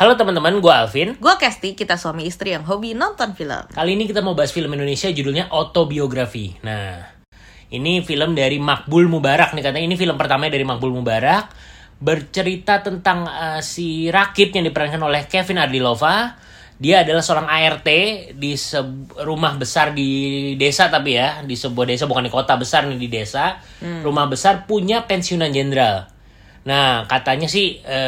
Halo teman-teman, gue Alvin. Gue Kesti, kita suami istri yang hobi nonton film. Kali ini kita mau bahas film Indonesia judulnya Autobiografi. Nah, ini film dari Makbul Mubarak nih katanya ini film pertama dari Makbul Mubarak bercerita tentang uh, si Rakib yang diperankan oleh Kevin Ardilova. Dia adalah seorang ART di rumah besar di desa tapi ya, di sebuah desa bukan di kota besar nih di desa. Hmm. Rumah besar punya pensiunan jenderal. Nah, katanya sih e,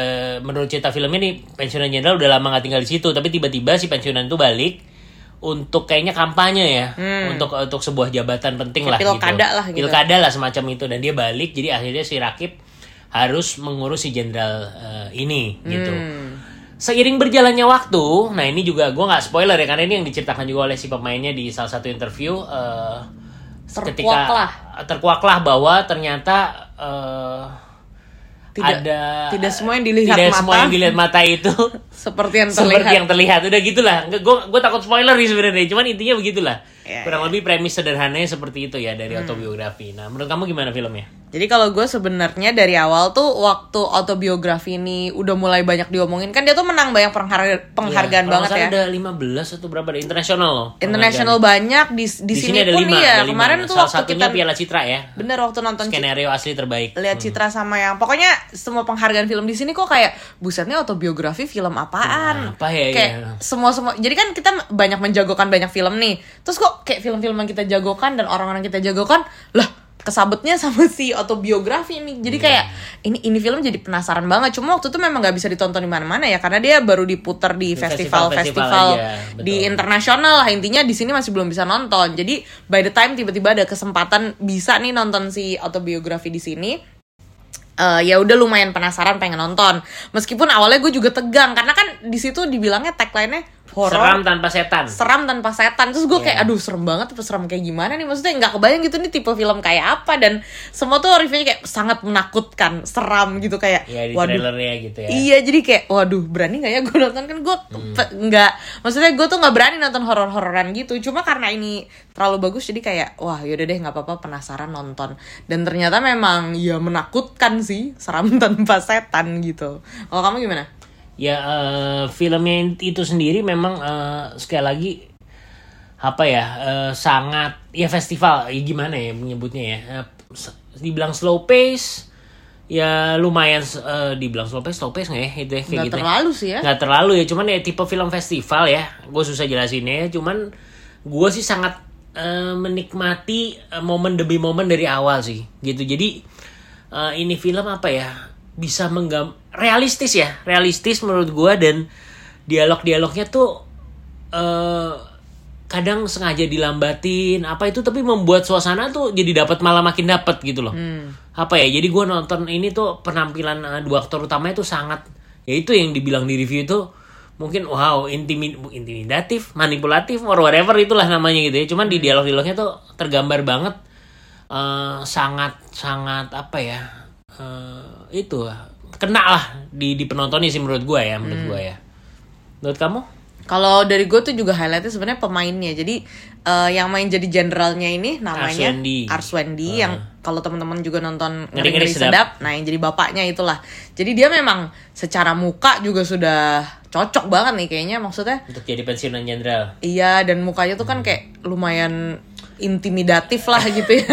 menurut cerita film ini pensiunan jenderal udah lama gak tinggal di situ, tapi tiba-tiba si pensiunan itu balik untuk kayaknya kampanye ya, hmm. untuk untuk sebuah jabatan penting lah gitu. lah gitu. Pilkada lah semacam itu dan dia balik jadi akhirnya si Rakib harus mengurus si jenderal uh, ini gitu. Hmm. Seiring berjalannya waktu, nah ini juga gue nggak spoiler ya karena ini yang diceritakan juga oleh si pemainnya di salah satu interview uh, ketika terkuaklah bahwa ternyata uh, tidak, ada tidak semua yang dilihat tidak mata. semua yang dilihat mata itu. Seperti yang terlihat. seperti yang terlihat. Udah gitulah. Gue gue takut spoiler nih sebenarnya. Cuman intinya begitulah ya, kurang ya. lebih premis sederhananya seperti itu ya dari hmm. autobiografi nah menurut kamu gimana filmnya jadi kalau gue sebenarnya dari awal tuh waktu autobiografi ini udah mulai banyak diomongin kan dia tuh menang banyak pengharga penghargaan ya, banget ya. ada 15 atau berapa ada internasional loh. Internasional banyak di di, di sini, sini ada pun 5, iya. Ada Kemarin tuh Salah waktu satunya kita Piala Citra ya. Bener waktu nonton skenario asli terbaik. Lihat hmm. Citra sama yang pokoknya semua penghargaan film di sini kok kayak busetnya autobiografi film apaan? Hmm, apa ya? Kayak ya. semua semua. Jadi kan kita banyak menjagokan banyak film nih. Terus kok kayak film-film yang kita jagokan dan orang-orang kita jagokan lah kesabetnya sama si autobiografi ini jadi kayak ini ini film jadi penasaran banget. Cuma waktu itu memang nggak bisa ditonton di mana-mana ya karena dia baru diputar di festival-festival di internasional lah. Intinya di sini masih belum bisa nonton. Jadi by the time tiba-tiba ada kesempatan bisa nih nonton si autobiografi di sini uh, ya udah lumayan penasaran pengen nonton. Meskipun awalnya gue juga tegang karena kan di situ dibilangnya tagline-nya horor seram tanpa setan. Seram tanpa setan. Terus gue yeah. kayak aduh serem banget tapi serem kayak gimana nih? Maksudnya nggak kebayang gitu nih tipe film kayak apa. Dan semua tuh reviewnya kayak sangat menakutkan seram gitu kayak yeah, di waduh. gitu ya. Iya jadi kayak waduh berani nggak ya gue nonton? Kan gue hmm. nggak maksudnya gue tuh nggak berani nonton horor-hororan gitu. Cuma karena ini terlalu bagus jadi kayak wah yaudah deh nggak apa-apa penasaran nonton. Dan ternyata memang ya menakutkan sih seram tanpa setan gitu. Kalau kamu gimana ya uh, filmnya itu sendiri memang uh, sekali lagi apa ya uh, sangat ya festival ya gimana ya menyebutnya ya uh, dibilang slow pace ya lumayan uh, dibilang slow pace slow pace nggak ya itu ya kayak nggak gitu ya? terlalu sih ya nggak terlalu ya cuman ya tipe film festival ya gue susah jelasinnya cuman gue sih sangat uh, menikmati uh, momen demi momen dari awal sih gitu jadi uh, ini film apa ya bisa menggam realistis ya realistis menurut gue dan dialog-dialognya tuh uh, kadang sengaja dilambatin apa itu tapi membuat suasana tuh jadi dapat malah makin dapat gitu loh hmm. apa ya jadi gue nonton ini tuh penampilan uh, dua aktor utamanya tuh sangat ya itu yang dibilang di review itu mungkin wow intimid intimidatif manipulatif or whatever itulah namanya gitu ya cuman hmm. di dialog-dialognya tuh tergambar banget uh, sangat sangat apa ya uh, itu kena lah di di penontonnya sih menurut gue ya menurut hmm. gue ya. Menurut kamu? Kalau dari gue tuh juga highlightnya sebenarnya pemainnya. Jadi uh, yang main jadi jenderalnya ini namanya Arswendi, Arswendi uh. yang kalau teman-teman juga nonton ngeri ngeri sedap. sedap nah yang jadi bapaknya itulah. Jadi dia memang secara muka juga sudah cocok banget nih kayaknya maksudnya. Untuk jadi pensiunan jenderal. Iya dan mukanya tuh kan kayak lumayan intimidatif lah gitu ya.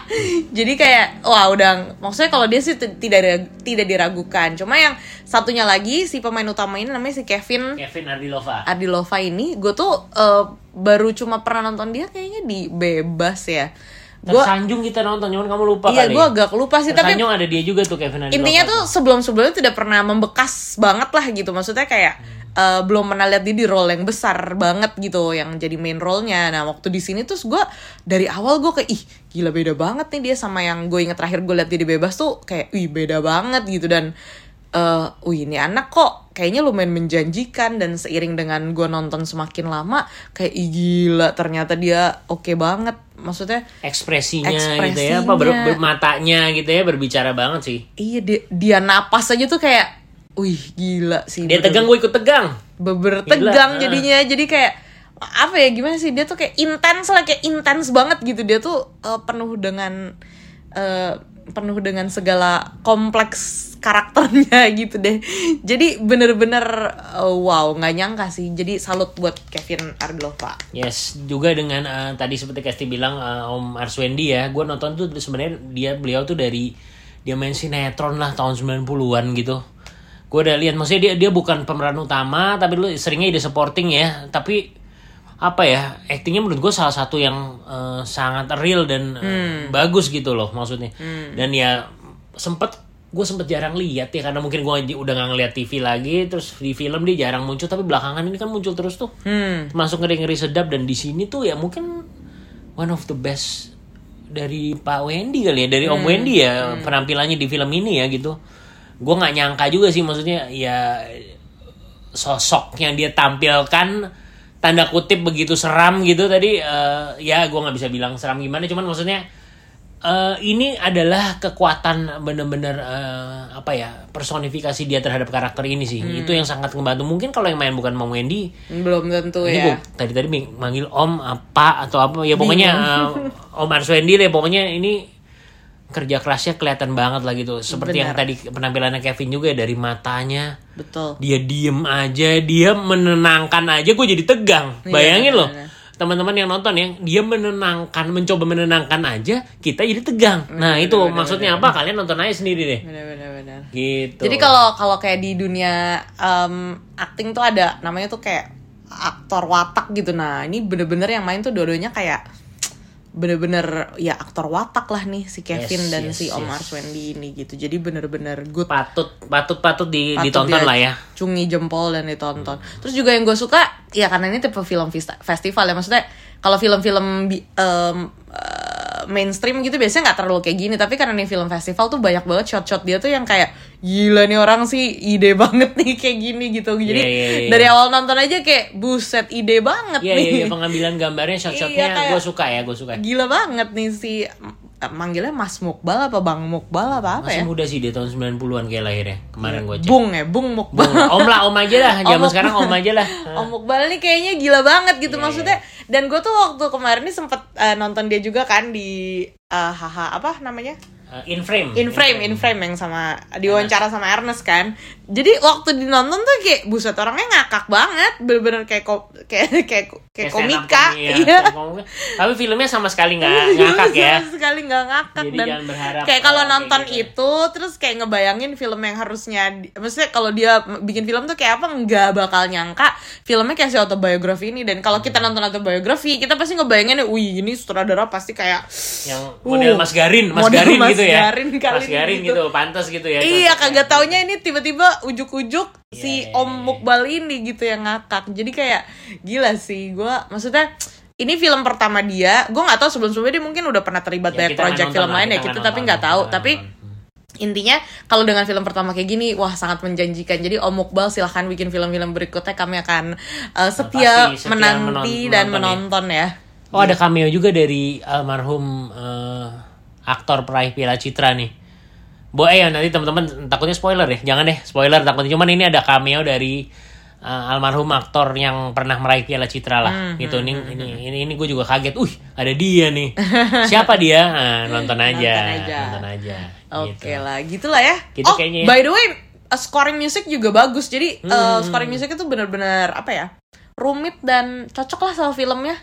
Jadi kayak wah udah maksudnya kalau dia sih tidak tidak diragukan. Cuma yang satunya lagi si pemain utama ini namanya si Kevin Kevin Ardilova. Ardilova ini gue tuh uh, baru cuma pernah nonton dia kayaknya di Bebas ya. Gua, Tersanjung kita nonton, cuman kamu lupa iya, kali. Iya, gue agak lupa sih. Tersanjung tapi ada dia juga tuh Kevin Ardilova. Intinya tuh sebelum-sebelumnya tidak pernah membekas banget lah gitu. Maksudnya kayak hmm uh, belum pernah lihat dia di role yang besar banget gitu yang jadi main role-nya. Nah, waktu di sini terus gue dari awal gue kayak ih gila beda banget nih dia sama yang gue inget terakhir gue lihat dia di bebas tuh kayak ih beda banget gitu. Dan uh, wih ini anak kok kayaknya lumayan menjanjikan dan seiring dengan gue nonton semakin lama kayak ih gila ternyata dia oke okay banget. Maksudnya ekspresinya, ekspresinya gitu ya apa ber, ber matanya gitu ya berbicara banget sih. Iya dia, dia napas aja tuh kayak wih gila sih dia tegang gue ikut tegang. Beber tegang gila. jadinya. Jadi kayak apa ya gimana sih? Dia tuh kayak intens lah kayak intens banget gitu. Dia tuh uh, penuh dengan uh, penuh dengan segala kompleks karakternya gitu deh. Jadi bener-bener uh, wow nggak nyangka sih. Jadi salut buat Kevin Argilova Yes, juga dengan eh, tadi seperti Kesti bilang eh, Om Arswendi ya, gue nonton tuh sebenarnya dia beliau tuh dari dia main sinetron lah tahun 90-an gitu. Gue udah lihat maksudnya dia dia bukan pemeran utama tapi lu seringnya ide supporting ya, tapi apa ya actingnya menurut gue salah satu yang eh, sangat real dan eh, bagus gitu loh maksudnya. Dan ya sempet gue sempet jarang lihat ya karena mungkin gue udah nggak ngeliat TV lagi terus di film dia jarang muncul tapi belakangan ini kan muncul terus tuh. Hmm. Masuk ngeri ngeri sedap dan di sini tuh ya mungkin one of the best dari Pak Wendy kali ya dari Om Wendy ya penampilannya di film ini ya gitu gue nggak nyangka juga sih maksudnya ya sosok yang dia tampilkan tanda kutip begitu seram gitu tadi eh, ya gue nggak bisa bilang seram gimana cuman maksudnya eh, ini adalah kekuatan bener-bener eh, apa ya personifikasi dia terhadap karakter ini sih. Itu yang sangat membantu mungkin kalau yang main bukan Om Wendy belum tentu ya. gua tadi tadi manggil om apa atau apa ya pokoknya uh, om Arswendi deh pokoknya ini kerja kerasnya kelihatan banget lah gitu. Seperti yang tadi penampilannya Kevin juga ya dari matanya. Betul. Dia diem aja dia menenangkan aja gue jadi tegang. Iya, bayangin loh teman-teman yang nonton ya dia menenangkan mencoba menenangkan aja kita jadi tegang. Nah itu maksudnya apa? Kalian nonton aja sendiri deh. Benar-benar gitu. Jadi kalau kalau kayak di dunia em, acting tuh ada namanya tuh kayak aktor watak gitu. Nah ini bener-bener yang main tuh dua-duanya kayak bener-bener ya aktor watak lah nih si Kevin Yes, dan yes, si Om yes. Arswendi ini gitu. Jadi bener-bener good. patut patut patut di, Patut ditonton lah ya Cungi jempol dan ditonton. Terus juga yang gue suka ya karena ini tipe film festival ya maksudnya kalau film-film eh, mainstream gitu biasanya nggak terlalu kayak gini tapi karena ini film festival tuh banyak banget shot-shot dia tuh yang kayak gila nih orang sih ide banget nih kayak gini gitu jadi Iya, iya, iya. dari awal nonton aja kayak buset ide banget Iya nih iya iya, pengambilan gambarnya shot-shotnya Iya, kayak- gue suka ya gue suka. gila banget nih si eh, manggilnya Mas Mukbal apa Bang Mukbal apa apa Masih ya muda sih dia tahun 90-an kayak lahirnya. Kemarin gue cek. Bung ya Bung Mukbal Bung, om lah, om aja lah. Zaman Om- sekarang om aja lah. Om Mukbal nih kayaknya gila banget gitu Iya, maksudnya dan gue tuh waktu kemarin nih sempet eh, nonton dia juga kan di eh, haha apa namanya Eh, in frame. in frame in frame. yang sama diwawancara sama Ernest kan? Jadi waktu dinonton tuh kayak buset orangnya ngakak banget. Bener-bener kayak ko kayak kayak kayak Kayak komika. ya, iya komika. Tapi filmnya sama sekali nggak ngakak ya. sama sekali nggak ngakak. Jadi dan berharap, kayak kalau uh, kayak nonton gitu. itu terus kayak ngebayangin film yang harusnya maksudnya kalau dia bikin film tuh kayak apa nggak bakal nyangka filmnya kayak si autobiografi ini. Dan kalau kita nonton autobiografi kita pasti ngebayangin wih ini sutradara pasti kayak Yang model Uh, Mas Garin, Mas Garin Mas gitu ya. Garin kali Mas Garin gitu. gitu, pantas gitu ya. Iya kagak ya. taunya ini tiba-tiba ujuk-ujuk si Iya, iya, Om iya. Mukbal ini gitu yang ngakak. Jadi kayak gila sih gua maksudnya ini film pertama dia. Gue nggak tahu sebelum-sebelumnya dia mungkin udah pernah terlibat Ya, banyak project film lain ya kita kita nggak tapi nggak tahu. Kita Tapi nggak nonton. intinya kalau dengan film pertama kayak gini wah sangat menjanjikan. Jadi Om Mukbal silahkan bikin film-film berikutnya kami akan uh, setia, pasti setia menanti menon- dan menonton menonton ya. Oh ada cameo juga dari almarhum eh, aktor peraih Piala Citra nih. Boleh ya nanti teman-teman takutnya spoiler ya, jangan deh spoiler takutnya. Cuman ini ada cameo dari eh, almarhum aktor yang pernah meraih Piala Citra lah. Hmm, gitu ini ini ini ini gue juga kaget. Uh ada dia nih. Siapa dia? Nah, nonton aja. Nonton aja. Nonton aja. Oke gitu. lah, gitulah ya. Gitu oh, kayaknya ya. by the way, uh, scoring music juga bagus. Jadi uh, Hmm. scoring music itu benar-benar apa ya? Rumit dan cocok lah sama filmnya.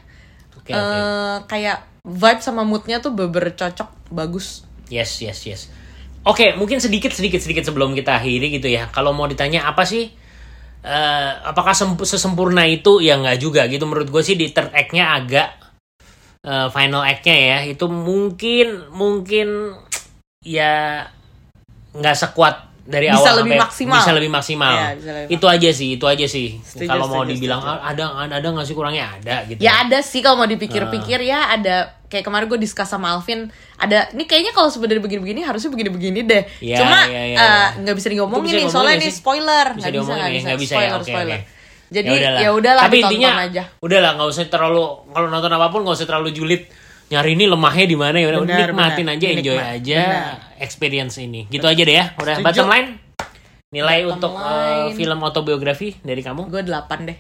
Oke oke. Eh, kayak vibe sama moodnya tuh beber cocok, bagus. Yes, yes, yes. Oke, mungkin sedikit sedikit sedikit sebelum kita akhiri gitu ya. Kalau mau ditanya apa sih eh apakah semp- sesempurna itu ya nggak juga gitu menurut gue sih di third act-nya agak eh, final act-nya ya itu mungkin mungkin ya nggak sekuat dari Bisa awal lebih sampai- maksimal. bisa lebih maksimal Iya, bisa lebih itu aja sih itu aja sih Setuju, kalau mau setuju, dibilang setuju. "Ah, ada ada nggak sih kurangnya ada gitu Ya ada sih kalau mau dipikir-pikir ya ada kayak kemarin gue discuss sama Alvin ada ini kayaknya kalau sebenarnya begini-begini harusnya begini-begini deh. Iya, Cuma iya, iya, eh, iya. nggak bisa bisa nih soalnya nggak ini spoiler bisa nggak bisa diomongin nggak ya bisa nggak bisa spoiler ya oke spoiler. oke Jadi udahlah. ya udahlah tapi intinya aja. udahlah nggak usah terlalu kalau nonton apa pun nggak usah terlalu julid nyari ini lemahnya di mana ya udah Benar, nikmatin benar. aja enjoy Nikmat, aja benar. experience ini gitu aja deh ya udah Setuju. bottom line nilai Bottom untuk uh, line. film autobiografi dari kamu Gue 8 deh.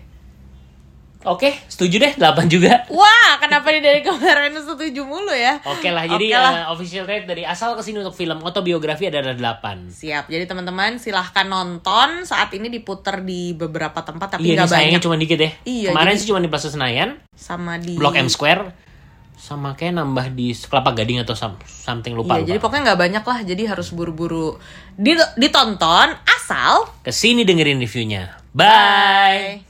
Oke, setuju deh 8 juga. Wah, kenapa nih dari kemarin setuju mulu ya? Oke lah, jadi Oke lah. eh, official rate dari asal ke sini untuk film autobiografi adalah 8. Siap. Jadi teman-teman silahkan nonton. Saat ini diputer di beberapa tempat tapi Iya, nggak banyak. cuma dikit deh. Iya, Kemarin jadi- sih cuma di Plaza Senayan, Sama di Blok M Square, sama kayak nambah di Kelapa Gading atau some- something lupa. Iya, jadi lupa. pokoknya nggak banyak lah. Jadi harus buru-buru Di- ditonton asal Ke sini dengerin reviewnya. Bye.